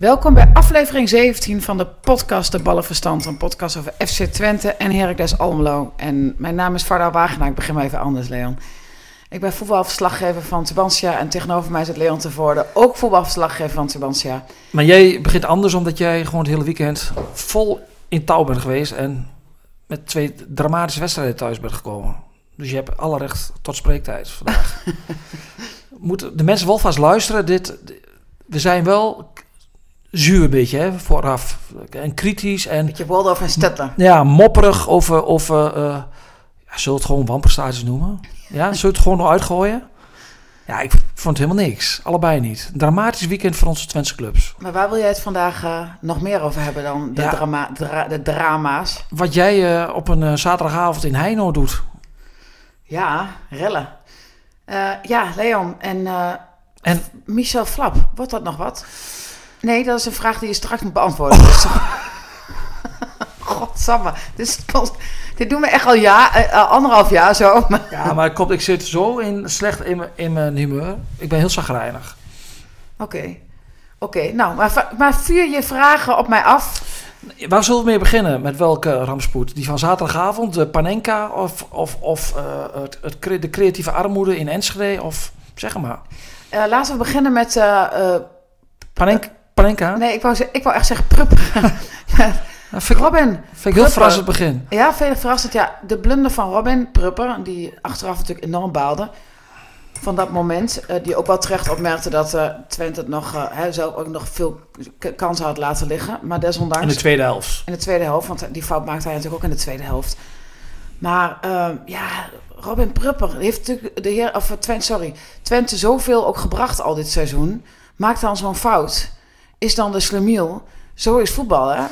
Welkom bij aflevering 17 van de podcast De Ballenverstand. Een podcast over FC Twente en Heracles Almelo. En mijn naam is Varda Wagenaar. Ik begin maar even anders, Leon. Ik ben voetbalverslaggever van Tubantia en tegenover mij zit Leon Tevoorde, ook voetbalverslaggever van Tubantia. Maar jij begint anders omdat jij gewoon het hele weekend vol in touw bent geweest en met twee dramatische wedstrijden thuis bent gekomen. Dus je hebt alle recht tot spreektijd vandaag. Moeten de mensen wel vast luisteren. Dit, we zijn wel zuur een beetje hè, vooraf. En kritisch en Beetje Waldorf en Stettler. ja, mopperig over, over uh, ja, zullen we het gewoon wamperstages noemen? Ja, zullen we het gewoon nog uitgooien? Ja, ik vond het helemaal niks. Allebei niet. Een dramatisch weekend voor onze Twentse clubs. Maar waar wil jij het vandaag uh, nog meer over hebben dan de, Ja. drama, dra- de drama's? Wat jij uh, op een uh, zaterdagavond in Heino doet. Ja, rellen. Ja, Leon en, en Michel Flap, wordt dat nog wat? Nee, dat is een vraag die je straks moet beantwoorden. Dus, Godsamme. Dit, dit doen we echt al ja, uh, anderhalf jaar zo. Ja, maar komt, ik zit zo in, slecht in, in mijn humeur. Ik ben heel zagrijnig. Oké. Okay. Oké, okay, nou, maar, maar vuur je vragen op mij af. Waar zullen we mee beginnen? Met welke ramspoed? Die van zaterdagavond, de Panenka of, of, of uh, het, het, de creatieve armoede in Enschede? Of zeg maar. Uh, laten we beginnen met... Uh, Panenka? Panenka? Nee, ik wou, ik wou echt zeggen vind ik, Robin. Vind ik heel verrassend begin. Ja, veel verrassend. Ja, de blunder van Robin Prupper, die achteraf natuurlijk enorm baalde van dat moment. Uh, die ook wel terecht opmerkte dat uh, Twente het nog, uh, hè, zelf ook nog veel kansen had laten liggen. Maar desondanks... In de tweede helft. In de tweede helft, want die fout maakte hij natuurlijk ook in de tweede helft. Maar ehm, ja, Robin Prupper heeft natuurlijk de heer, of Twente, sorry, Twente zoveel ook gebracht al dit seizoen. Maakt dan zo'n fout. Is dan de slemiel. Zo is voetbal, hè?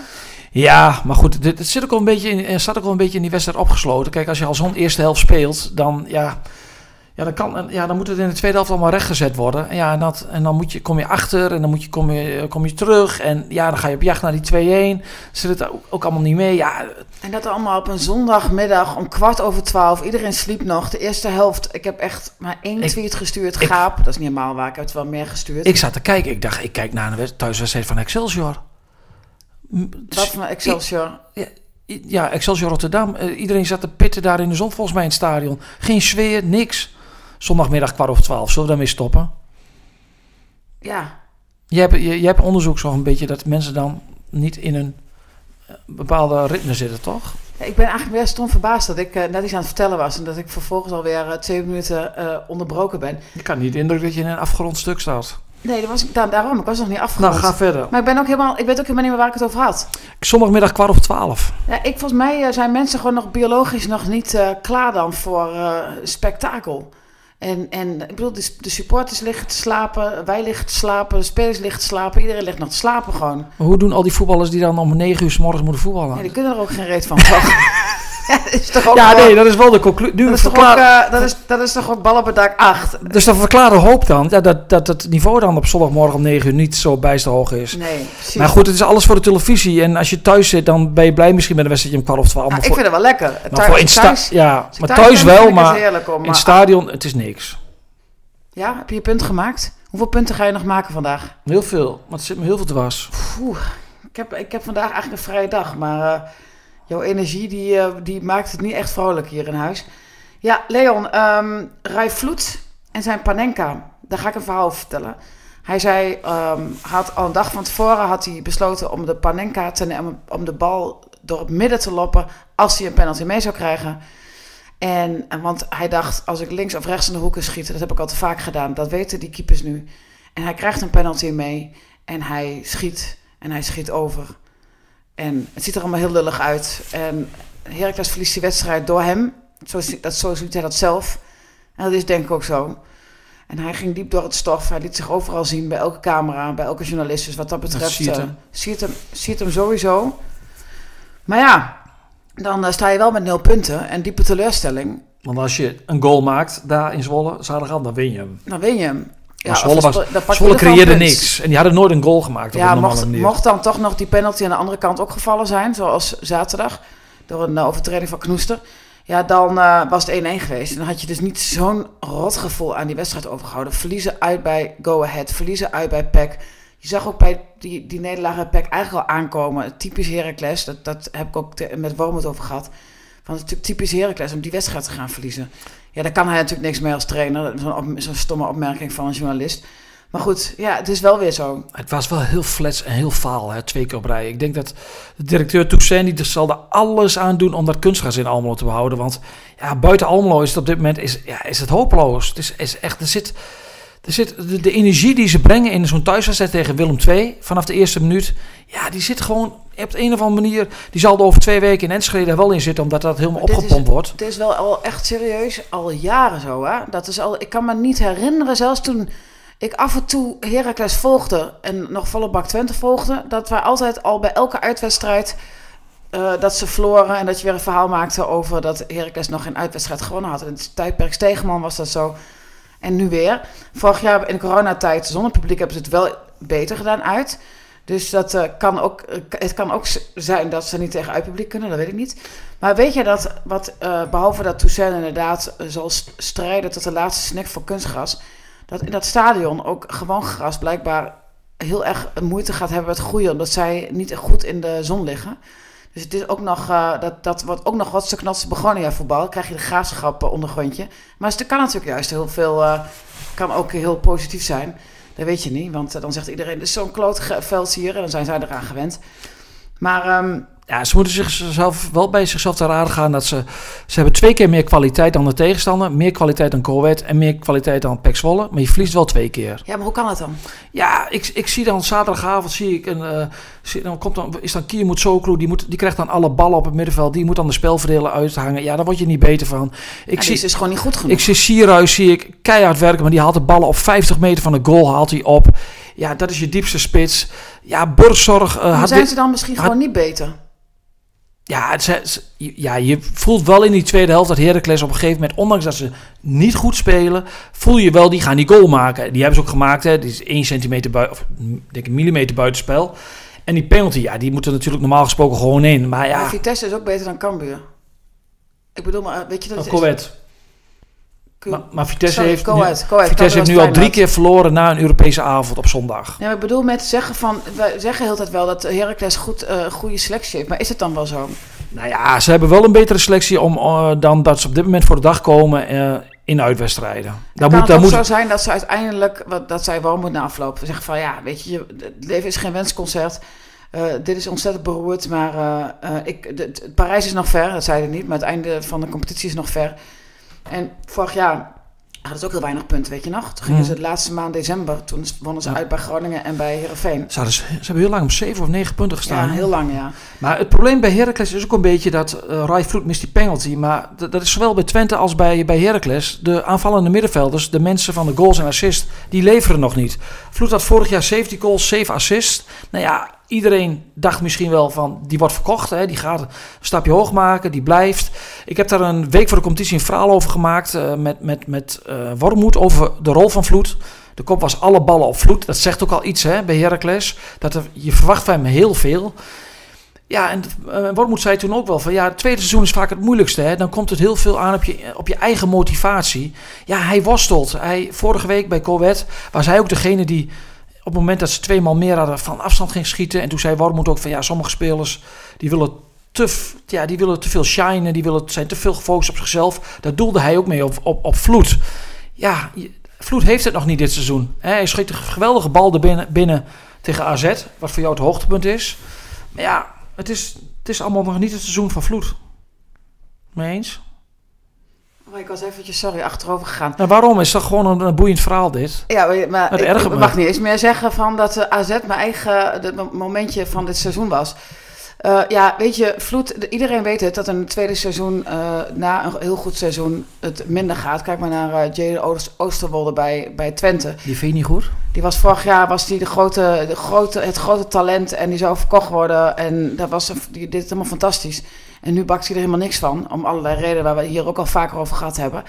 Ja, maar goed, het zit ook al een beetje in, staat ook al een beetje in die wedstrijd opgesloten. Kijk, als je al zo'n eerste helft speelt, dan ja, ja, dan, kan, ja, dan moet het in de tweede helft allemaal rechtgezet worden. En, ja, en, dat, en dan moet je, kom je achter en dan moet je, kom, je, kom je terug. En ja, dan ga je op jacht naar die 2-1. Zit het ook, ook allemaal niet mee. Ja. En dat allemaal op een zondagmiddag om kwart over twaalf. Iedereen sliep nog. De eerste helft, ik heb echt maar één ik, tweet gestuurd. Ik, Gaap, dat is niet helemaal waar. Ik heb het wel meer gestuurd. Ik zat te kijken. Ik dacht, ik kijk naar een thuiswedstrijd van Excelsior. Wat van Excelsior? Ja, ja, Excelsior Rotterdam. Uh, iedereen zat te pitten daar in de zon volgens mij in het stadion. Geen sfeer, niks. Zondagmiddag kwart over twaalf. Zullen we daarmee stoppen? Ja. Je hebt, je, je hebt onderzoek zo een beetje dat mensen dan niet in een uh, bepaalde ritme zitten, toch? Ja, ik ben eigenlijk weer stom verbaasd dat ik uh, net iets aan het vertellen was... en dat ik vervolgens alweer uh, twee minuten onderbroken ben. Ik kan niet de indruk dat je in een afgerond stuk staat. Nee, dat was, daar, daarom. Ik was nog niet afgerond. Nou, ga verder. Maar ik, ben ook helemaal, ik weet ook helemaal niet meer waar ik het over had. Zondagmiddag kwart over twaalf. Ja, ik, volgens mij zijn mensen gewoon nog biologisch nog niet klaar dan voor spektakel. En, en ik bedoel, de, de, supporters liggen te slapen, wij liggen te slapen, de spelers liggen te slapen, iedereen ligt nog te slapen gewoon. Maar hoe doen al die voetballers die dan om negen uur s morgens moeten voetballen? Ja, die kunnen er ook geen reet van. ja, dat is toch ook ja nee, dat is wel de conclusie. Dat, is verklaar... ook, dat, is, dat is toch ook ballen per dag 8. Dus dat verklaarde hoop dan, ja, dat, dat het niveau dan op zondagmorgen om 9 uur niet zo bijster hoog is. Nee, precies. Maar goed, het is alles voor de televisie. En als je thuis zit, dan ben je blij misschien met een wedstrijdje om kwart of twaalf. Nou, voor... ik vind het wel lekker. Maar thuis, voor in thuis, ja, maar thuis, thuis wel, maar, in het stadion, het is niks. Ja, heb je je punt gemaakt? Hoeveel punten ga je nog maken vandaag? Heel veel, maar het zit me heel veel dwars. Oeh, ik heb, ik heb vandaag eigenlijk een vrije dag, maar uh, jouw energie die, uh, die maakt het niet echt vrolijk hier in huis. Ja, Leon, um, Rai Vloed en zijn Panenka, daar ga ik een verhaal vertellen. Hij zei, um, had al een dag van tevoren had hij besloten om de Panenka te nemen, om de bal door het midden te loppen als hij een penalty mee zou krijgen. En, want hij dacht, als ik links of rechts in de hoeken schiet, dat heb ik al te vaak gedaan. Dat weten die keepers nu. En hij krijgt een penalty mee en hij schiet en hij schiet over. En het ziet er allemaal heel lullig uit. En Heracles verliest die wedstrijd door hem. Zo, dat, zo ziet hij dat zelf. En dat is denk ik ook zo. En hij ging diep door het stof. Hij liet zich overal zien, bij elke camera, bij elke journalist. Dus wat dat betreft, dat ziet, hem. Uh, ziet, hem, ziet hem sowieso. Maar ja, dan eh, sta je wel met nul punten. En diepe teleurstelling, Want als je een goal maakt daar in Zwolle, zaterdagavond, dan win je hem. dan win je hem. Of Zwolle, was, Zwolle creëerde niks. En die hadden nooit een goal gemaakt op Ja, een mocht, manier. mocht dan toch nog die penalty aan de andere kant ook gevallen zijn, zoals zaterdag, door een eh, overtreding van Knoester. Ja, dan eh, was het 1-1 geweest. En dan had je dus niet zo'n rotgevoel aan die wedstrijd overgehouden. Verliezen uit bij Go Ahead, verliezen uit bij PEC. Je zag ook bij die, die nederlaag bij PEC eigenlijk al aankomen. Typisch Heracles, dat, dat heb ik ook te- met Wormoed over gehad. Van het typisch Heracles om die wedstrijd te gaan verliezen. Ja, daar kan hij natuurlijk niks mee als trainer. Zo'n op- zo'n stomme opmerking van een journalist. Maar goed, ja, het is wel weer zo. Het was wel heel flats en heel faal, hè, twee keer op rij. Ik denk dat de directeur Toussaint, die zal er alles aan doen om dat kunstgras in Almelo te behouden. Want ja, buiten Almelo is het op dit moment is, ja, is het hopeloos. Het is, is echt, er zit, er zit de, de energie die ze brengen in zo'n thuiswedstrijd tegen Willem II, vanaf de eerste minuut, ja, die zit gewoon op de een of andere manier, die zal er over twee weken in Enschede er wel in zitten, omdat dat helemaal is- opgepompt wordt. Het is wel al echt serieus, al jaren zo. Hè? Dat is al, ik kan me niet herinneren, zelfs toen ik af en toe Heracles volgde en nog volle bak Twente volgde, dat wij altijd al bij elke uitwedstrijd eh, dat ze verloren en dat je weer een verhaal maakte over dat Heracles nog geen uitwedstrijd gewonnen had. In het tijdperk Stegeman was dat zo. En nu weer. Vorig jaar in coronatijd zonder publiek hebben ze het wel beter gedaan uit. Dus dat eh, kan ook, eh, het kan ook zijn dat ze niet tegen uitpubliek kunnen, dat weet ik niet. Maar weet je dat, wat, eh, behalve dat Toussaint inderdaad zal st- strijden tot de laatste snik voor kunstgras, dat in dat stadion ook gewoon gras blijkbaar heel erg moeite gaat hebben met groeien, omdat zij niet goed in de zon liggen. Dus het is ook nog, eh, dat, dat wordt ook nog wat stuk natse begonia voetbal. Dan krijg je de graafschap eh, ondergrondje. Maar het kan natuurlijk juist heel veel, eh, kan ook heel positief zijn. Dat weet je niet, want dan zegt iedereen, dit is zo'n kloot ge- veld hier. En dan zijn zij eraan gewend. Maar ehm, Ja, ze moeten zichzelf wel bij zichzelf te raden gaan dat ze... Ze hebben twee keer meer kwaliteit dan de tegenstander. Meer kwaliteit dan Corwet en meer kwaliteit dan Pek Zwolle. Maar je verliest wel twee keer. ja, maar hoe kan het dan? Ja, ik, ik zie dan zaterdagavond zie ik een, eh, zie- dan komt dan, is dan Kiermoet Soklu, die, moet, die krijgt dan alle ballen op het middenveld. Die moet dan de spelverdelen uithangen. Ja, daar word je niet beter van. Ik zie, is dus gewoon niet goed genoeg. ik zie Sierhuis zie ik keihard werken, maar die haalt de ballen op 50 meter van de goal haalt hij op. Ja, dat is je diepste spits. Ja, Burgzorg eh, maar had zijn ze dan misschien had- gewoon niet beter? Ja, het, ze- ze- ja, je voelt wel in die tweede helft dat Heracles op een gegeven moment, ondanks dat ze niet goed spelen, voel je wel, die gaan die goal maken. Die hebben ze ook gemaakt, hè. Die is 1 centimeter buiten, of mm, denk ik, millimeter buitenspel. En die penalty, ja, die moet er natuurlijk normaal gesproken gewoon in. Maar ja, Maar Vitesse is ook beter dan Cambuur. Ik bedoel, maar weet je dat... Ku- Maar, maar Vitesse Sorry, heeft, nu. Vitesse heeft nu al drie keer verloren na een Europese avond op zondag. Ja, ik bedoel met zeggen van... Wij zeggen heel tijd wel dat Heracles goed, eh goede selectie heeft. Maar is het dan wel zo? Nou ja, ze hebben wel een betere selectie om, eh, dan dat ze op dit moment voor de dag komen eh, in uitwedstrijden. Kan moet, het ook moet, zo zijn dat ze uiteindelijk... Wat, dat zij wel moeten aflopen. Zeggen van ja, weet je, het leven is geen wensconcert. Dit is ontzettend beroerd, maar ik, de, de- Parijs is nog ver, dat zei hij niet, maar het einde van de competitie is nog ver. En vorig jaar hadden ze ook heel weinig punten, weet je nog? Toen gingen Hmm. ze de laatste maand december, toen wonnen ze Ja. uit bij Groningen en bij Heerenveen. ze, ze hebben heel lang op zeven of negen punten gestaan. Ja, heel lang, ja. Maar het probleem bij Heracles is ook een beetje dat eh Rai Vloed mist die penalty. Maar dat is zowel bij Twente als bij, bij Heracles. De aanvallende middenvelders, de mensen van de goals en assists, die leveren nog niet. Vloed had vorig jaar 17 goals, 7 assists. Nou ja, iedereen dacht misschien wel van, die wordt verkocht. Hè? Die gaat een stapje hoog maken, die blijft. Ik heb daar een week voor de competitie een verhaal over gemaakt eh, met, met, met eh Wormoed over de rol van Vloed. De kop was alle ballen op Vloed. Dat zegt ook al iets hè, bij Heracles. Dat er, je verwacht van hem heel veel. Ja, en uh, Wormoed zei toen ook wel van ja, het tweede seizoen is vaak het moeilijkste. Hè? Dan komt het heel veel aan op je, op je eigen motivatie. Ja, hij worstelt. Hij, vorige week bij Coët was hij ook degene die op het moment dat ze tweemaal meer hadden van afstand ging schieten. En toen zei Wormoed ook van ja, sommige spelers die willen te, ja, die willen te veel shinen, die willen, zijn te veel gefocust op zichzelf. Daar doelde hij ook mee op, op, op Vloed. Ja, Vloed heeft het nog niet dit seizoen. Hij schiet een geweldige bal er binnen, binnen tegen AZ, wat voor jou het hoogtepunt is. Maar ja, het is, het is allemaal nog niet het seizoen van Vloed. Mee eens? Oh, ik was eventjes, sorry, achterover gegaan. Nou, waarom? Is dat gewoon een, een boeiend verhaal dit? Ja, maar- Het ik, me. mag niet eens meer zeggen van dat AZ mijn eigen momentje van dit seizoen was. Eh, ja, weet je, Vloed, iedereen weet het dat het tweede seizoen, eh, na een heel goed seizoen, het minder gaat. Kijk maar naar uh, Jade Oosterwolde bij, bij Twente. Die vind je niet goed? Die was vorig jaar was die de grote, de grote, het grote talent en die zou verkocht worden. En dat was, die, dit is helemaal fantastisch. En nu bakt hij er helemaal niks van, om allerlei redenen waar we hier ook al vaker over gehad hebben.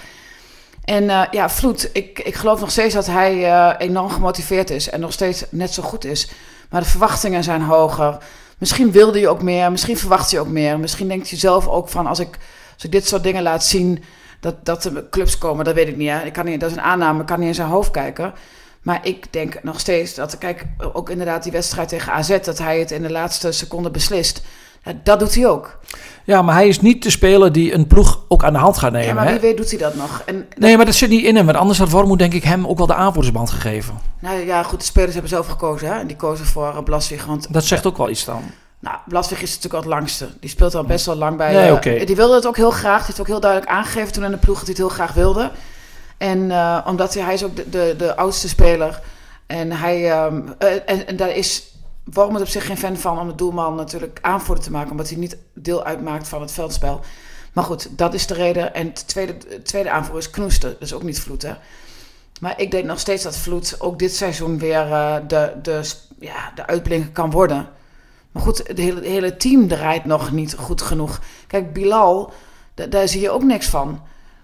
En ja, Vloed, ik, ik geloof nog steeds dat hij enorm gemotiveerd is en nog steeds net zo goed is. Maar de verwachtingen zijn hoger. Misschien wilde je ook meer, misschien verwacht je ook meer. Misschien denkt je zelf ook van als ik, als ik dit soort dingen laat zien, dat, dat er clubs komen, dat weet ik niet. Hè. Ik kan niet. Dat is een aanname, ik kan niet in zijn hoofd kijken. Maar ik denk nog steeds dat, kijk, ook inderdaad die wedstrijd tegen AZ, dat hij het in de laatste seconde beslist. Dat doet hij ook. Ja, maar hij is niet de speler die een ploeg ook aan de hand gaat nemen. Ja, maar wie hè? weet doet hij dat nog. En nee, maar dat zit niet in hem. Want anders had Wormoed denk ik hem ook wel de aanvoerdersband gegeven. Nou ja, goed, de spelers hebben zelf gekozen. Hè? En die kozen voor uh, Blaswig. Want, dat zegt ook wel iets dan. Nou, Blaswig is natuurlijk al het langste. Die speelt al best wel lang bij. Nee, uh, okay. Die wilde het ook heel graag. Die heeft ook heel duidelijk aangegeven toen in de ploeg dat hij het heel graag wilde. En uh, omdat hij, hij is ook de, de, de oudste speler. En hij um, en, en daar is waarom het op zich geen fan van om de doelman natuurlijk aanvoerder te maken, omdat hij niet deel uitmaakt van het veldspel. Maar goed, dat is de reden. En de tweede, tweede aanvoerder is Knoester, dus ook niet Vloed. Maar ik denk nog steeds dat Vloed ook dit seizoen weer uh, de, de, ja, de uitblinker kan worden. Maar goed, het hele, hele team draait nog niet goed genoeg. Kijk, Bilal, daar zie je ook niks van.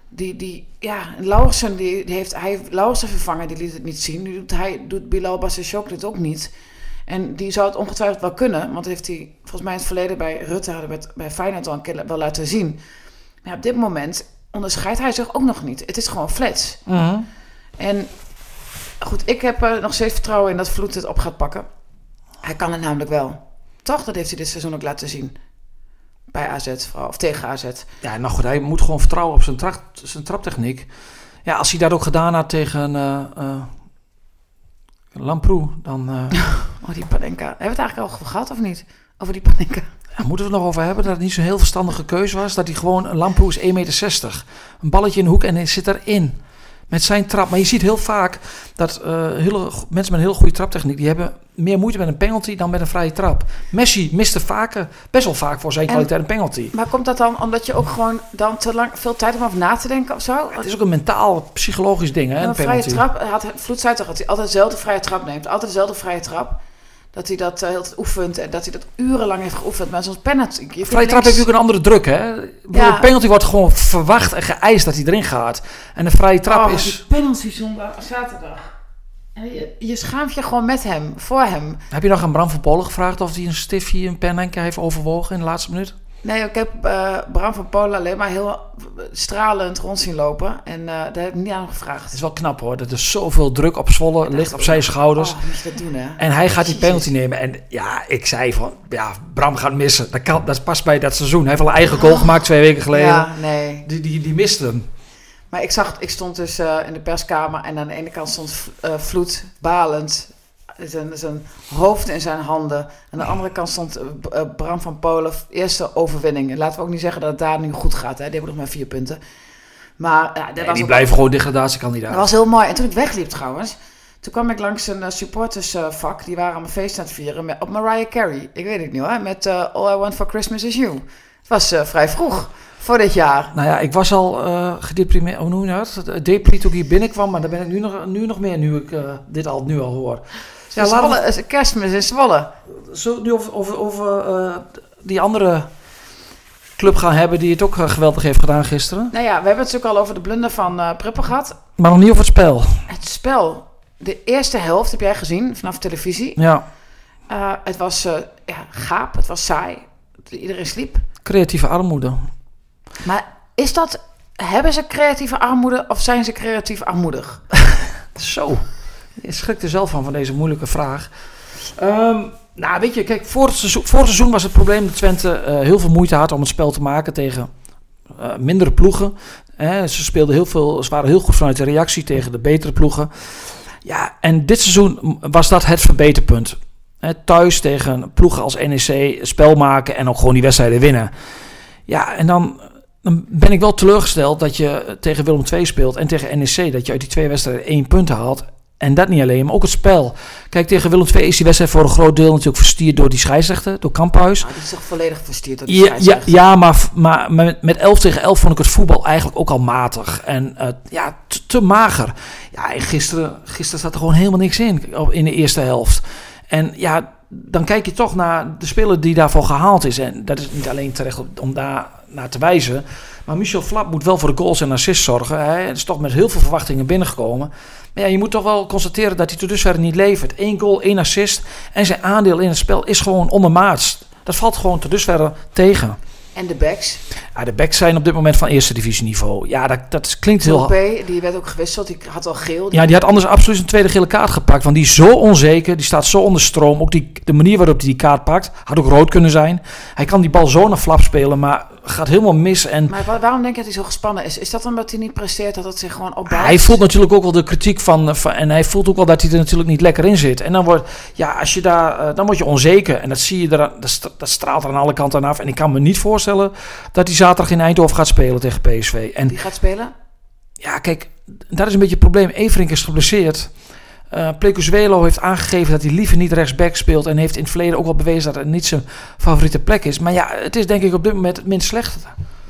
Die, die, ja, Lauwersen, die, die heeft, hij vervangen, die liet het niet zien. Nu doet, hij, doet Bilal Bassachok dit ook niet. En die zou het ongetwijfeld wel kunnen, want dat heeft hij volgens mij in het verleden bij Rutte hadden bij, bij Feyenoord al een keer wel laten zien. Maar op dit moment onderscheidt hij zich ook nog niet. Het is gewoon flats. Mhm. En goed, ik heb er nog steeds vertrouwen in dat Vloed het op gaat pakken. Hij kan het namelijk wel. Toch? Dat heeft hij dit seizoen ook laten zien. Bij AZ, of tegen AZ. Ja, nou goed, hij moet gewoon vertrouwen op zijn, tra zijn traptechniek. Ja, als hij dat ook gedaan had tegen uh, uh, Lamproe, dan... Uh... oh, die Panenka. Hebben we het eigenlijk al gehad of niet? Over die Panenka. Ja, moeten we het nog over hebben dat het niet zo'n heel verstandige keuze was? Dat hij gewoon... Lamproe is 1,60 meter. Een balletje in de hoek en hij zit erin met zijn trap. Maar je ziet heel vaak dat uh, hele, mensen met een heel goede traptechniek... die hebben meer moeite met een penalty dan met een vrije trap. Messi miste vaker, best wel vaak voor zijn kwaliteit een penalty. Maar komt dat dan omdat je ook gewoon dan te lang veel tijd hebt om over na te denken of zo? het is ook een mentaal, psychologisch ding, hè, een, een vrije trap, had Vloed zei toch dat hij altijd dezelfde vrije trap neemt. Altijd dezelfde vrije trap. Dat hij dat uh, heel oefent en dat hij dat urenlang heeft geoefend. Maar zo'n penalty... Je vrije trap heeft natuurlijk een andere druk, hè? Ja. Een penalty wordt gewoon verwacht en geëist dat hij erin gaat. En een vrije trap oh, is... die penalty zondag, zaterdag. Je, je schaamt je gewoon met hem, voor hem. Heb je nog aan Bram van Polen gevraagd of hij een stiftje, een pen heeft overwogen in de laatste minuut? Nee, ik heb uh, Bram van Polen alleen maar heel stralend rond zien lopen. En uh, daar heb ik niet aan gevraagd. Het is wel knap hoor. Dat er zoveel druk op Zwolle ligt op zijn schouders. Oh, moet je dat doen, hè? En hij gaat die penalty nemen. En ja, ik zei van, ja, Bram gaat missen. Dat, kan, dat past bij dat seizoen. Hij heeft al een eigen goal gemaakt twee weken geleden. Ja, nee. Die, die, die miste hem. Maar ik zag, ik stond dus uh, in de perskamer en aan de ene kant stond Vloed balend, zijn, zijn hoofd in zijn handen. Aan de andere kant stond uh, Bram van Polen, eerste overwinning. Laten we ook niet zeggen dat het daar nu goed gaat, hè. die hebben nog maar vier punten. Maar ja, nee, was die blijven gewoon degradatiekandidaat. Dat was heel mooi. En toen ik wegliep trouwens, toen kwam ik langs een supportersvak. die waren allemaal feest aan het vieren met, op Mariah Carey. Ik weet het niet hoor, met All I Want For Christmas Is You. Het was vrij vroeg voor dit jaar? Nou ja, ik was al uh, gedeprimeerd, hoe noem je dat? Depri toen ik hier binnenkwam, maar dan ben ik nu nog, nu nog meer, nu ik uh, dit al nu al hoor. Ja, Zwolle, we... kerstmis in Zwolle. Zo nu over, over, over uh, die andere club gaan hebben die het ook geweldig heeft gedaan gisteren. Nou ja, we hebben het natuurlijk al over de blunder van uh, Pruppen gehad. Maar nog niet over het spel. Het spel. De eerste helft heb jij gezien vanaf televisie. Ja. Uh, het was uh, ja, gaap, het was saai. Iedereen sliep. Creatieve armoede. Maar is dat, hebben ze creatieve armoede of zijn ze creatief armoedig? Zo, je schrikt er zelf van, van deze moeilijke vraag. Um, nou, weet je, kijk, voor seizoen, seizoen was het probleem dat Twente uh, heel veel moeite had om het spel te maken tegen uh, mindere ploegen. Eh, ze speelden heel veel, ze waren heel goed vanuit de reactie tegen de betere ploegen. Ja, en dit seizoen was dat het verbeterpunt. Eh, thuis tegen ploegen als NEC spel maken en ook gewoon die wedstrijden winnen. Ja, en dan dan ben ik wel teleurgesteld dat je tegen Willem II speelt en tegen NEC. Dat je uit die twee wedstrijden één punt haalt. En dat niet alleen, maar ook het spel. Kijk, tegen Willem II is die wedstrijd voor een groot deel natuurlijk verstierd door die scheidsrechter, door Kamphuis. Ah, die is toch volledig verstierd door de Ja, ja, ja maar, maar met, met 11 tegen 11 vond ik het voetbal eigenlijk ook al matig. En eh, ja, te, te mager. Ja, en gisteren, gisteren zat er gewoon helemaal niks in in de eerste helft. En ja, dan kijk je toch naar de speler die daarvoor gehaald is. En dat is niet alleen terecht om daar naar te wijzen. Maar Michel Flap moet wel voor de goals en assists zorgen. Hij is toch met heel veel verwachtingen binnengekomen. Maar ja, je moet toch wel constateren dat hij tot dusver niet levert. Eén goal, één assist. En zijn aandeel in het spel is gewoon ondermaats. Dat valt gewoon tot dusver tegen. En de backs. Ja, de backs zijn op dit moment van eerste divisieniveau. Ja, dat, dat klinkt heel... Toupé, die werd ook gewisseld. Die had al geel. Ja, die had anders absoluut een tweede gele kaart gepakt. Want die is zo onzeker. Die staat zo onder stroom. Ook die, de manier waarop hij die kaart pakt. Had ook rood kunnen zijn. Hij kan die bal zo naar flap spelen. Maar gaat helemaal mis. En Maar wa- waarom denk je dat hij zo gespannen is? Is dat omdat hij niet presteert, dat het zich gewoon opbouwt? hij voelt natuurlijk ook wel de kritiek van, van- En hij voelt ook wel dat hij er natuurlijk niet lekker in zit. En dan, wordt, ja, als je daar, eh, dan word je onzeker. En dat zie je er, dat st- dat straalt er aan alle kanten af. En ik kan me niet voorstellen dat hij zaterdag in Eindhoven gaat spelen tegen PSV. En Die gaat spelen? Ja, kijk, dat is een beetje het probleem. Everink is geblesseerd. Eh Plecuzuelo heeft aangegeven dat hij liever niet rechtsback speelt. En heeft in het verleden ook wel bewezen dat het niet zijn favoriete plek is. Maar ja, het is denk ik op dit moment het minst slechte.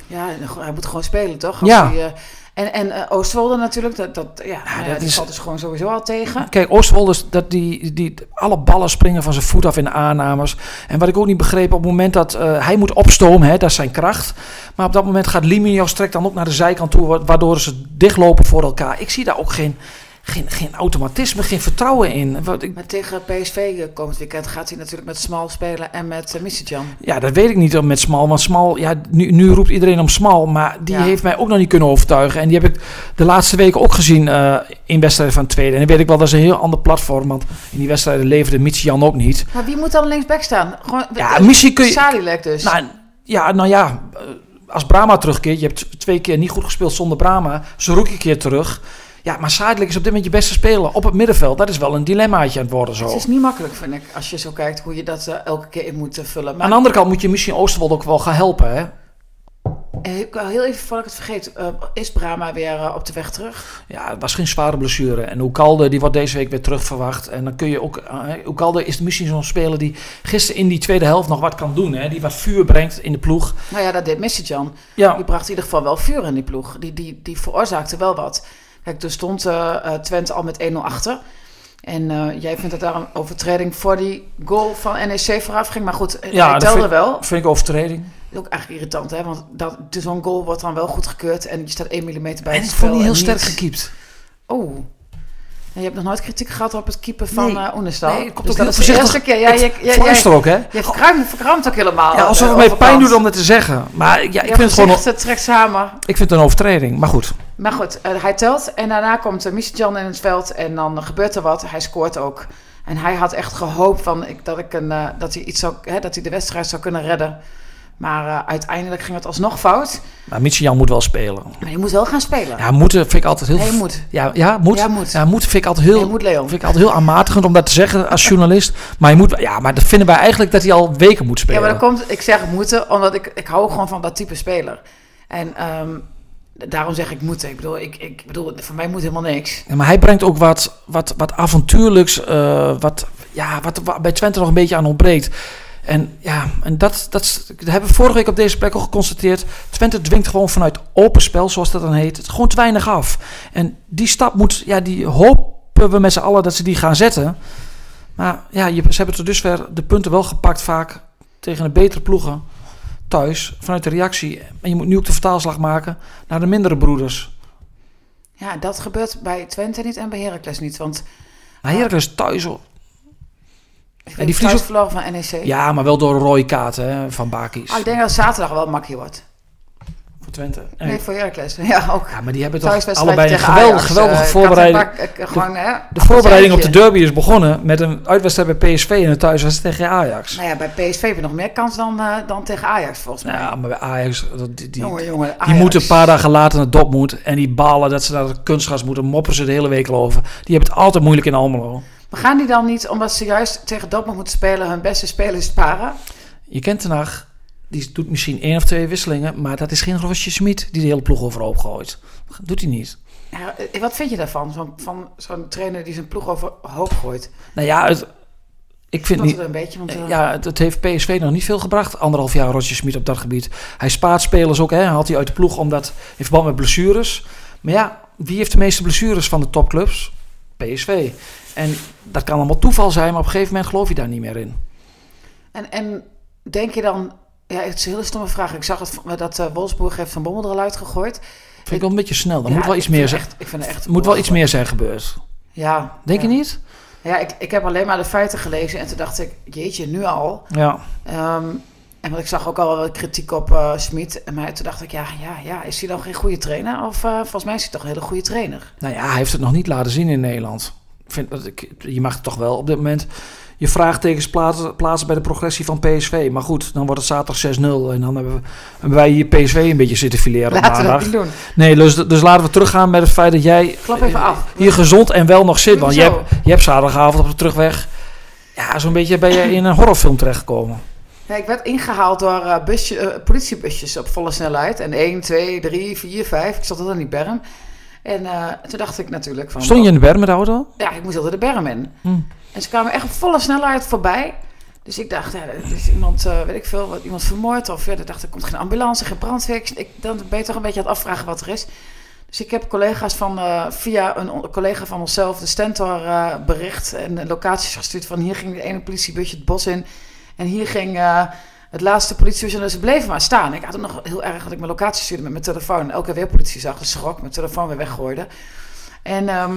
Ja, hij moet gewoon spelen, toch? Als Ja. hij, eh, en en eh, Oostwolde natuurlijk, dat, dat, ja, nou dat die is- valt dus gewoon sowieso al tegen. Kijk, Oostwolders, dat die, die, alle ballen springen van zijn voet af in de aannames. En wat ik ook niet begreep, op het moment dat eh, hij moet opstomen, hè, dat is zijn kracht. Maar op dat moment gaat Liminios trekt dan ook naar de zijkant toe, wa- waardoor ze dichtlopen voor elkaar. Ik zie daar ook geen, geen, geen automatisme, geen vertrouwen in. Wat ik, Maar tegen PSV eh, komend weekend gaat hij natuurlijk met Smal spelen en met uh, Misitjan. Ja, dat weet ik niet met Smal. Want Smal, ja, nu, nu roept iedereen om Smal. Maar die Ja. heeft mij ook nog niet kunnen overtuigen. En die heb ik de laatste weken ook gezien eh, in wedstrijden van tweede. En dan weet ik wel, dat is een heel ander platform. Want in die wedstrijden leverde Michian ook niet. Maar wie moet dan linksback staan? Gewoon, Ja, eh, misschien kun je- dus. Nou, ja, nou ja, als Brahma terugkeert. Je hebt twee keer niet goed gespeeld zonder Brahma. Zerouki een keer terug. Ja, maar Sadelijk is op dit moment je beste speler op het middenveld. Dat is wel een dilemmaatje aan het worden zo. Het is niet makkelijk, vind ik, als je zo kijkt hoe je dat eh, elke keer in moet eh, vullen. Maar Aan de andere kant moet je misschien Oosterwold ook wel gaan helpen, hè? eh, heel even, voordat ik het vergeet, is Brahma weer op de weg terug? Ja, het was geen zware blessure. En Oekalde, die wordt deze week weer terug verwacht. En dan kun je ook... Uh, Oekalde is misschien zo'n speler die gisteren in die tweede helft nog wat kan doen. Hè? Die wat vuur brengt in de ploeg. Nou ja, dat deed Misitjan. Ja, Die bracht in ieder geval wel vuur in die ploeg. Die, die, die veroorzaakte wel wat. Kijk, toen stond eh, eh, Twente al met 1-0 achter. En eh, jij vindt dat daar een overtreding voor die goal van NEC vooraf ging. Maar goed, Ja, hij dat telde vind- wel. vind ik overtreding. Dat is ook eigenlijk irritant, hè? Want dat, dus zo'n goal wordt dan wel goed gekeurd. En je staat 1 mm bij En het ik vond niet heel sterk niet- gekiept. Oh. En je hebt nog nooit kritiek gehad op het keeper van Nee. Oenestal. Nee, het komt dus ook dat heel is voorzichtig. Ja, je, je, jij, Fluister ook, hè? je verkrampt ook helemaal. Ja, alsof het mij pijn doet om dat te zeggen. Maar ja, ik Je vind het gewoon... eh, trekt samen. Ik vind het een overtreding. Maar goed. Maar goed, eh, hij telt en daarna komt uh, Jan in het veld en dan gebeurt er wat. Hij scoort ook. En hij had echt gehoopt van, ik, dat, ik een, eh, dat, hij iets zou, hè, dat hij de wedstrijd zou kunnen redden. Maar uiteindelijk ging het alsnog fout. Maar Michian moet wel spelen. Maar je moet wel gaan spelen. Ja, moeten vind ik altijd heel... Nee, moet. Ja, ja, moet. Ja, moet. Ja, moet vind ik altijd heel... Je moet, Leon. Vind ik altijd heel aanmatigend om dat te zeggen als journalist. Maar je moet... Ja, maar dat vinden wij eigenlijk dat hij al weken moet Ja, spelen. maar dan komt, ik zeg moeten, omdat ik, ik hou gewoon van dat type speler. En ehm, daarom zeg ik moeten. Ik bedoel, ik, ik bedoel, voor mij moet helemaal niks. Ja, maar hij brengt ook wat, wat, wat avontuurlijks, eh, wat, ja, wat, wat bij Twente nog een beetje aan ontbreekt. En ja, en dat, dat, hebben we vorige week op deze plek al geconstateerd. Twente dwingt gewoon vanuit open spel, zoals dat dan heet, het gewoon te weinig af. En die stap moet, ja, die hopen we met z'n allen dat ze die gaan zetten. Maar ja, je, ze hebben tot dusver de punten wel gepakt vaak tegen de betere ploegen thuis, vanuit de reactie. En je moet nu ook de vertaalslag maken naar de mindere broeders. Ja, dat gebeurt bij Twente niet en bij Heracles niet. Want Maar Heracles thuis, hoor. ik die verloren van NEC. Ja, maar wel door een rode kaart hè, van Bakis. Ah, ik denk dat zaterdag wel makkie wordt. Voor Twente. Nee, Nee. voor Heracles. Ja, ook. Ja, maar die hebben toch allebei een Ajax. geweldige Eh, voorbereiding. Eh, gewoon, hè, De voorbereiding op de derby is begonnen met een uitwedstrijd bij PSV en een thuiswedstrijd tegen Ajax. Nou ja, bij PSV heb je nog meer kans dan, eh, dan tegen Ajax, volgens mij. Ja, maar bij Ajax, dat- die, die, jongen, jongen. die moeten een paar dagen later naar Dortmund en die balen dat ze naar de kunstgras moeten, mopperen ze de hele week over. Die hebben het altijd moeilijk in Almelo. Maar gaan die dan niet, omdat ze juist tegen Dortmund moeten spelen, hun beste spelers sparen? Je kent Ten Hag, die doet misschien één of twee wisselingen, maar dat is geen Rosje Smit die de hele ploeg overhoop gooit. Dat doet hij niet. Ja, eh, wat vind je daarvan? Zo, van zo'n trainer die zijn ploeg overhoop gooit? Nou ja, het, ik vind Dat niet... een beetje, want, eh, Ja, het, het heeft PSV nog niet veel gebracht. Anderhalf jaar Roger Smit op dat gebied. Hij spaart spelers ook, hè. Haalt hij uit de ploeg omdat in verband met blessures. Maar ja, wie heeft de meeste blessures van de topclubs? PSV. En dat kan allemaal toeval zijn, maar op een gegeven moment geloof je daar niet meer in. En, en denk je dan... Ja, het is een hele stomme vraag. Ik zag het, dat eh, Wolfsburg heeft Van Bommel er al uitgegooid. Vind ik wel een beetje snel. Er Ja, moet wel iets meer het zijn. echt- Ik vind het echt... Er moet wel iets meer zijn gebeurd. Ja. Denk ja. je niet? Ja, ik, ik heb alleen maar de feiten gelezen en toen dacht ik, jeetje, nu al. Ja. Ehm, en want ik zag ook al wat kritiek op eh Smit. Maar toen dacht ik, ja, ja, ja, is hij dan geen goede trainer? Of eh, volgens mij is hij toch een hele goede trainer? Nou ja, hij heeft het nog niet laten zien in Nederland. Ik vind dat ik, je mag toch wel op dit moment je vraagtekens plaatsen, plaatsen bij de progressie van PSV. Maar goed, dan wordt het zaterdag 6-0. En dan hebben, we, hebben wij hier PSV een beetje zitten fileren op Laten we dat maandag. niet doen. Nee, dus, dus laten we teruggaan met het feit dat jij Klap even af. hier gezond en wel nog zit. Want je hebt, je hebt zaterdagavond op de terugweg... Ja, zo'n beetje ben je in een horrorfilm terechtgekomen. Ja, ik werd ingehaald door eh, busje, eh, politiebusjes op volle snelheid. En 1, 2, 3, 4, 5. Ik zat altijd in die berm. En eh, toen dacht ik natuurlijk van... Stond je in de berm met de auto? Ja, ik moest altijd de berm in. Hm. En ze kwamen echt op volle snelheid voorbij. Dus ik dacht, ja, er is iemand, eh, weet ik veel, iemand vermoord. Of ja, ik dacht, er komt geen ambulance, geen brandweer. Ik, dan ben je toch een beetje aan het afvragen wat er is. Dus ik heb collega's van, eh, via een collega van onszelf, de Stentor, eh, bericht en locaties gestuurd van hier ging de ene politiebusje het bos in. En hier ging het laatste politiebusje. En ze bleven maar staan. Ik had het nog heel erg dat ik mijn locatie stuurde met mijn telefoon. Elke weer politie zag, dus schrok, mijn telefoon weer weggooide. En, ehm,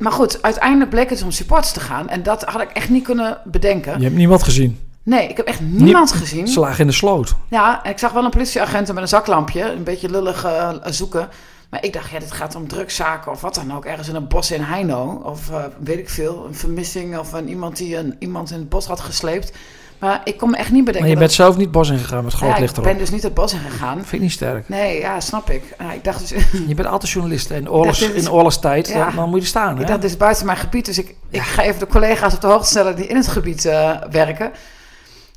maar goed, uiteindelijk bleek het om supporters te gaan. En dat had ik echt niet kunnen bedenken. Je hebt niemand gezien. Nee, ik heb echt niemand gezien. Ze lagen in de sloot. Ja, en ik zag wel een politieagent met een zaklampje, een beetje lullig eh, zoeken. Maar ik dacht, ja, dit gaat om drugszaken of wat dan ook. Ergens in een bos in Heino. Of eh, weet ik veel, een vermissing of een, iemand die een, iemand in het bos had gesleept. Maar ik kon me echt niet bedenken. Maar je dat- bent zelf niet bos ingegaan met groot ja, licht ik erop. ben dus niet het bos in gegaan. Vind ik niet sterk. Nee, ja, snap ik. Ja, ik dacht dus, Je bent altijd journalist. In, oorlogs, is- in oorlogstijd, Ja. dan, moet je staan. Hè? ik dacht, dit is buiten mijn gebied. Dus ik, ik ga even de collega's op de hoogte stellen die in het gebied eh, werken.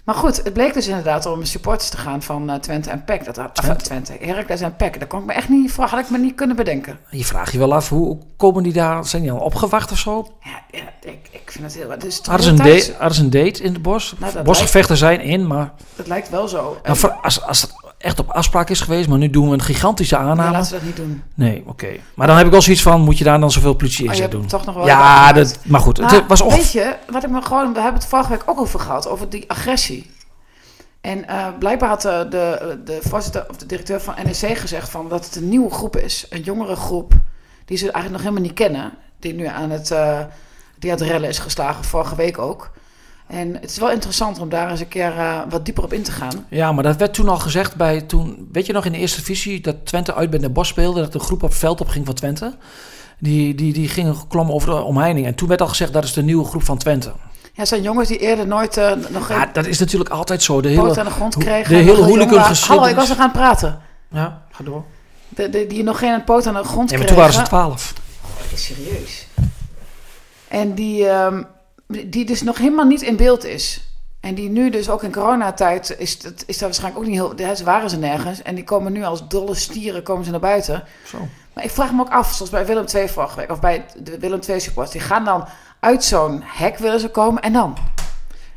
Maar goed, het bleek dus inderdaad om supporters te gaan van eh, Twente en PEC. Dat of, Twente? Twente, Heracles en PEC. Dat kon ik me echt niet, had ik me niet kunnen bedenken. Je vraagt je wel af, hoe komen die daar? Zijn die al opgewacht of zo? Ja, ja ik, ik vind het heel... Het is een date, hadden ze een date in het bos? Nou, Bosgevechten zijn in, maar Het lijkt wel zo. nou, voor- als, als echt op afspraak is geweest, maar nu doen we een gigantische nee, aanname. laten ze dat niet doen. Nee, oké. Maar dan heb ik wel zoiets van, moet je daar dan zoveel politie Oh, in je doen? toch nog wel Ja, dat, maar goed, Maar het was weet ongeveer... je, wat ik me gewoon... We hebben het vorige week ook over gehad, over die agressie. En eh, blijkbaar had de, de, de voorzitter of de directeur van NEC gezegd van dat het een nieuwe groep is. Een jongere groep die ze eigenlijk nog helemaal niet kennen. Die nu aan het, eh die aan het rellen is geslagen, vorige week ook. En het is wel interessant om daar eens een keer eh, wat dieper op in te gaan. Ja, maar dat werd toen al gezegd bij toen... Weet je nog in de eerste divisie dat Twente uit bij Den Bosch speelde... dat de groep op veld op ging van Twente? Die, die, die gingen klommen over de omheining. En toen werd al gezegd, dat is de nieuwe groep van Twente. Ja, zijn jongens die eerder nooit eh, nog Ja, dat is natuurlijk altijd zo. De poot hele, aan de grond hoe- kregen. de hele hooligangeschiedenis. Hallo, ik was nog aan het praten. Ja, ga door. De, de- die nog geen poot aan de grond Ja, maar kregen. toen waren ze twaalf. Oh, dat is serieus. En die, ehm, die dus nog helemaal niet in beeld is. En die nu dus ook in coronatijd is, dat, is daar waarschijnlijk ook niet heel... Daar waren ze nergens. En die komen nu als dolle stieren komen ze naar buiten. Zo. Maar ik vraag me ook af, zoals bij Willem II vorige week... of bij de Willem II supporters... die gaan dan uit zo'n hek willen ze komen en dan?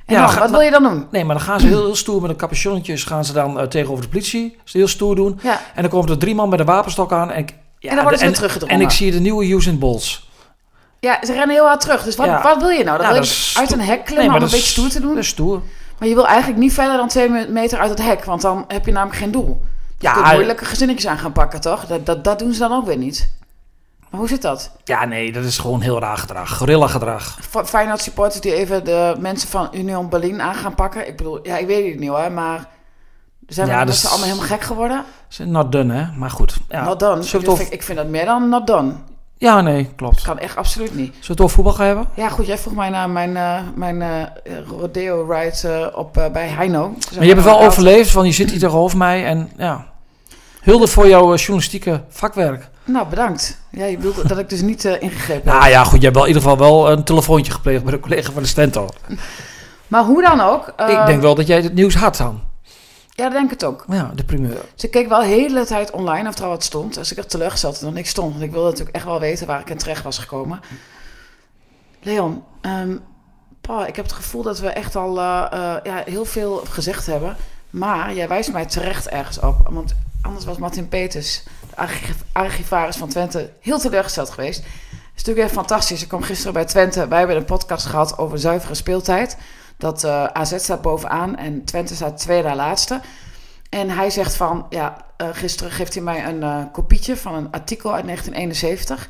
En Ja, dan, wat wil je dan doen? Nee, maar dan gaan ze heel, heel stoer met een capuchonnetje... gaan ze dan eh, tegenover de politie. Ze heel stoer doen. Ja, En dan komen er drie man met een wapenstok aan. En, ik- ja, En dan worden ze en, teruggedrongen. En ik zie de nieuwe Usain Bols. Ja, ze rennen heel hard terug. Dus wat, Ja. wat wil je nou? Dan Ja, wil dat je is uit een hek klimmen om een beetje stoer te doen? Dat is stoer. Maar je wil eigenlijk niet verder dan twee meter uit het hek, want dan heb je namelijk geen doel. Je Ja, kunt moeilijke gezinnetjes aan gaan pakken, toch? Dat, dat, dat doen ze dan ook weer niet. Maar hoe zit dat? Ja, nee, dat is gewoon heel raar gedrag. Gorilla gedrag. Feyenoord supporters die even de mensen van Union Berlin aan gaan pakken. Ik bedoel, ja, ik weet het niet hoor, maar... Zijn Ja, is- allemaal helemaal gek geworden? Is not done, hè? Maar goed. Ja. not done. Ik vind, ik vind dat meer dan not done. Ja, nee, klopt. Zullen Kan echt absoluut niet. we het over voetbal gaan hebben? Ja, goed, jij vroeg mij naar mijn, eh, mijn eh, rodeo ride eh, op, bij Heino. Maar je hebt het wel overleefd, want je zit hier tegenover mij. En ja, hulde voor jouw journalistieke vakwerk. Nou, bedankt. Ja, je bedoelt dat ik dus niet ingegrepen heb. Nou ja, goed, je hebt wel in ieder geval wel een telefoontje gepleegd bij de collega van de Stento. Maar hoe dan ook. ik denk wel dat jij het nieuws had dan. Ja, dat denk ik het ook. Ja, de primeur. Ze keek wel de hele tijd online of er al wat stond. Als ik er teleurgesteld dat er niks stond. Want ik wilde natuurlijk echt wel weten waar ik in terecht was gekomen. Leon, ehm, pa, ik heb het gevoel dat we echt al eh, eh, ja, heel veel gezegd hebben. Maar jij wijst mij terecht ergens op. Want anders was Martin Peters, de archiv- archivaris van Twente, heel teleurgesteld geweest. Het is natuurlijk echt fantastisch. Ik kwam gisteren bij Twente. Wij hebben een podcast gehad over zuivere speeltijd. Dat eh, AZ staat bovenaan en Twente staat tweede laatste. En hij zegt van, ja, eh, gisteren geeft hij mij een eh, kopietje van een artikel uit 1971,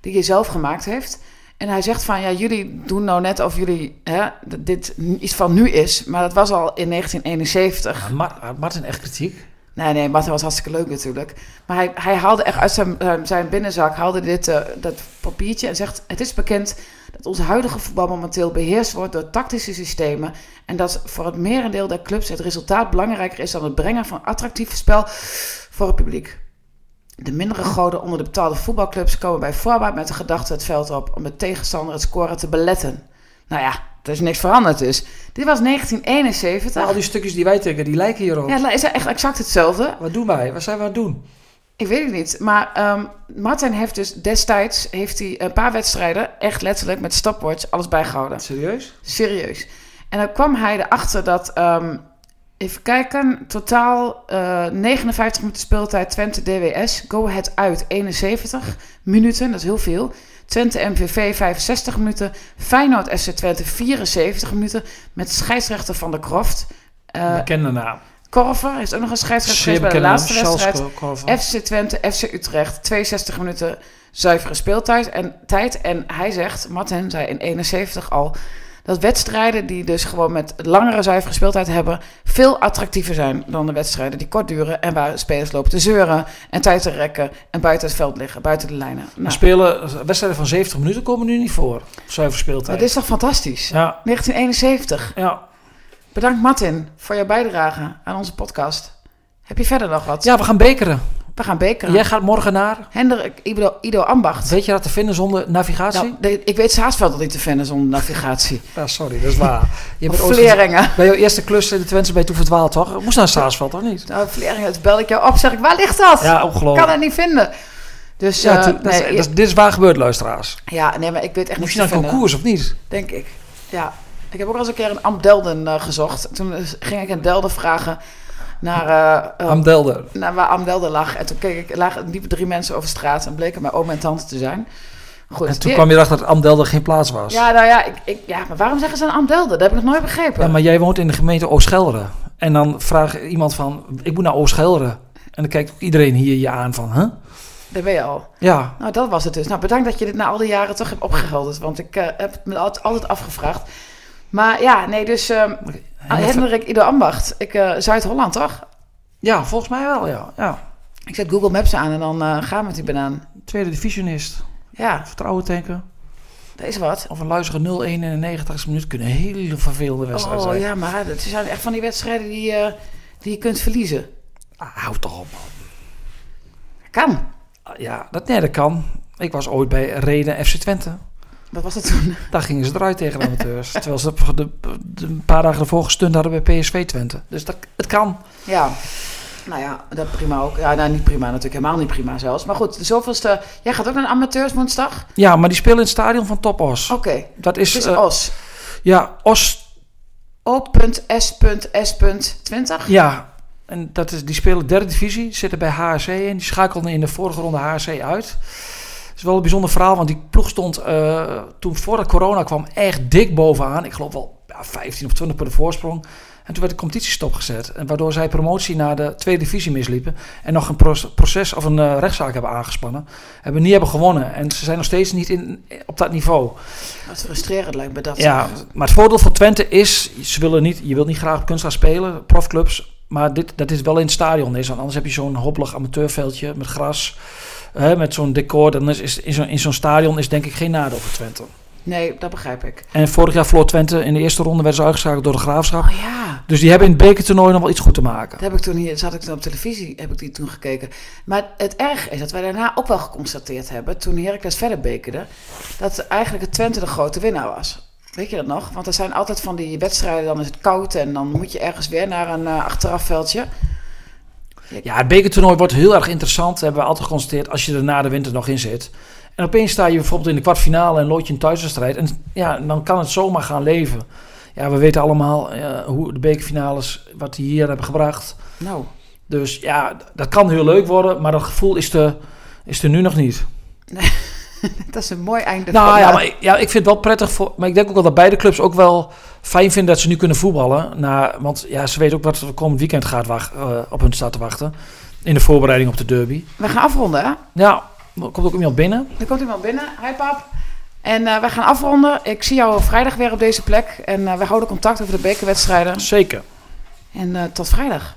die hij zelf gemaakt heeft. En hij zegt van, ja, jullie doen nou net of jullie hè, dat dit iets van nu is, maar dat was al in 1971. Ja, Mar- had Martin echt kritiek? Nee, nee, Martin was hartstikke leuk natuurlijk. Maar hij, hij haalde echt uit zijn, zijn binnenzak haalde dit, dat papiertje en zegt... Het is bekend dat ons huidige voetbal momenteel beheerst wordt door tactische systemen... en dat voor het merendeel der clubs het resultaat belangrijker is... dan het brengen van attractief spel voor het publiek. De mindere goden onder de betaalde voetbalclubs komen bij voorbaat met de gedachte het veld op... om de tegenstander het scoren te beletten. Nou ja, er is niks veranderd dus. Dit was 1971. al die stukjes die wij tikken, die lijken hierop. Ja, het is echt exact hetzelfde. Wat doen wij? Wat zijn we aan het doen? Ik weet het niet. Maar ehm, Martin heeft dus destijds heeft hij een paar wedstrijden echt letterlijk met stopwatch alles bijgehouden. Serieus? Serieus. En dan kwam hij erachter dat, ehm, even kijken, totaal eh 59 minuten speeltijd Twente DWS. Go Ahead uit 71 minuten, dat is heel veel. Twente MVV 65 minuten. Feyenoord SC Twente 74 minuten. Met scheidsrechter van de Kroft. Eh Bekende naam. Korver heeft ook nog een scheidsrechter geweest bij de laatste wedstrijd. FC Twente, FC Utrecht, 62 minuten zuivere speeltijd. En, tijd. en hij zegt, Martin zei in 71 al, dat wedstrijden die dus gewoon met langere zuivere speeltijd hebben, veel attractiever zijn dan de wedstrijden die kort duren en waar spelers lopen te zeuren en tijd te rekken en buiten het veld liggen, buiten de lijnen. Nou, spelen wedstrijden van 70 minuten komen nu niet voor. Zuiver speeltijd. dat is toch fantastisch? Ja, 1971. ja. Bedankt Martin voor jouw bijdrage aan onze podcast. Heb je verder nog wat? ja, we gaan bekeren. We gaan bekeren. Jij gaat morgen naar. Hendrik Ido, Ido Ambacht. Weet je dat te vinden zonder navigatie? Nou, de- ik weet Saasveld niet te vinden zonder navigatie. Ja, sorry, dat is waar. Je bent Vleringen. bij jouw eerste klus in de Twente bij toen verdwaald, toch? Moest naar Saasveld, toch niet? Nou, Vleringen, dus bel ik jou op, zeg ik, waar ligt dat? Ja, Ik ongelooflijk. kan het niet vinden. Dus, Ja, eh, dat is- dat dit is waar gebeurd, luisteraars. ja, nee, maar ik weet echt Moest niet je te naar vinden. concours of niet? Denk ik. Ja. Ik heb ook al eens een keer een Amdelden eh, gezocht. Toen ging ik in Delden vragen naar, eh, Amdelder. naar waar Amdelden lag. En toen keek ik, lagen liepen drie mensen over straat en bleken mijn oom en tante te zijn. Goed. En toen kwam je erachter dat Amdelder geen plaats was. Ja, nou ja, ik, ik, ja, maar waarom zeggen ze Amdelden? Dat heb ik nog nooit begrepen. Ja, maar jij woont in de gemeente Oost-Gelderen. En dan vraagt iemand van, ik moet naar Oost-Gelderen. En dan kijkt iedereen hier je aan van, huh? Dat weet je al. Ja, Nou, dat was het dus. Nou, bedankt dat je dit na al die jaren toch hebt opgehelderd. Want ik heb me altijd afgevraagd. Maar ja, nee, dus wat- Hendrik Ido Ambacht. Ik, eh, Zuid-Holland, toch? ja, volgens mij wel, ja. ja. Ik zet Google Maps aan en dan eh, gaan we met die banaan. Tweede divisionist. Ja, Vertrouwen tanken. dat is wat. Of een luizige 0-1 in de 90ste minuut kunnen hele vervelende wedstrijden Oh zijn. ja, maar het zijn echt van die wedstrijden die, eh, die je kunt verliezen. Ah, houd toch op, man. Kan. Ah, Ja, dat, nee, dat kan. Ik was ooit bij Reden FC Twente. Wat was dat toen? Daar gingen ze eruit tegen de amateurs. terwijl ze de, de, de- een paar dagen ervoor gestund hadden bij PSV Twente. Dus dat, het kan. Ja. Nou ja, dat prima ook. Ja, nou niet prima natuurlijk. Helemaal niet prima zelfs. Maar goed, de zoveelste... Jij gaat ook naar de amateurs woensdag? Ja, maar die spelen in het stadion van Top Os. Oké. Dat is, is eh, OS. ja, Os, O.S.S.S.20. ja. En dat is, die spelen derde divisie, zitten bij HRC en die schakelden in de vorige ronde HRC uit. Het is wel een bijzonder verhaal, want die ploeg stond eh, toen voor de corona kwam echt dik bovenaan. Ik geloof wel ja, 15 of 20 punten voorsprong. En toen werd de competitie stopgezet. En waardoor zij promotie naar de tweede divisie misliepen. En nog een pro- proces of een eh, rechtszaak hebben aangespannen. Hebben niet hebben gewonnen. En ze zijn nog steeds niet in, op dat niveau. Wat frustrerend lijkt me dat. Ja, maar het voordeel voor Twente is, ze willen niet, je wilt niet graag op kunstgras spelen, profclubs. Maar dit, dat dit wel in het stadion is. Want anders heb je zo'n hobbelig amateurveldje met gras. Hè, met zo'n decor. Dan is, is in zo'n stadion is denk ik geen nadeel voor Twente. Nee, dat begrijp ik. En vorig jaar verloor Twente in de eerste ronde werden ze uitgeschakeld door de Graafschap. Oh ja, Dus die hebben in het bekertoernooi nog wel iets goed te maken. dat heb ik toen hier, zat ik toen op televisie, heb ik die toen gekeken. Maar het erg is dat wij daarna ook wel geconstateerd hebben, toen Heracles verder bekerde, dat eigenlijk het Twente de grote winnaar was. Weet je dat nog? Want er zijn altijd van die wedstrijden, dan is het koud en dan moet je ergens weer naar een uh, achterafveldje. Ja, het bekertoernooi wordt heel erg interessant, hebben we altijd geconstateerd, als je er na de winter nog in zit. En opeens sta je bijvoorbeeld in de kwartfinale en lood je een thuiswedstrijd. En ja, dan kan het zomaar gaan leven. Ja, we weten allemaal uh, hoe de bekerfinales, wat die hier hebben gebracht. Nou. Dus ja, dat kan heel leuk worden, maar dat gevoel is er, is er nu nog niet. Nee. dat is een mooi einde. Nou ja, maar ik, ja, ik vind het wel prettig voor. Maar ik denk ook wel dat beide clubs ook wel fijn vinden dat ze nu kunnen voetballen. Na, want ja, ze weten ook wat er komend weekend gaat wacht, uh, op hun staat te wachten. In de voorbereiding op de derby. We gaan afronden, hè? Ja, er komt ook iemand binnen. Er komt iemand binnen. Hi, pap. En uh, we gaan afronden. Ik zie jou vrijdag weer op deze plek. En uh, we houden contact over de bekerwedstrijden. Zeker. En tot vrijdag.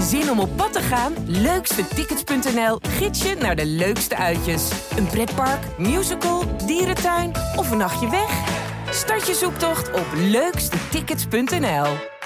Zin om op pad te gaan? Leukstetickets.nl gids je naar de leukste uitjes. Een pretpark, musical, dierentuin of een nachtje weg? Start je zoektocht op leukstetickets.nl.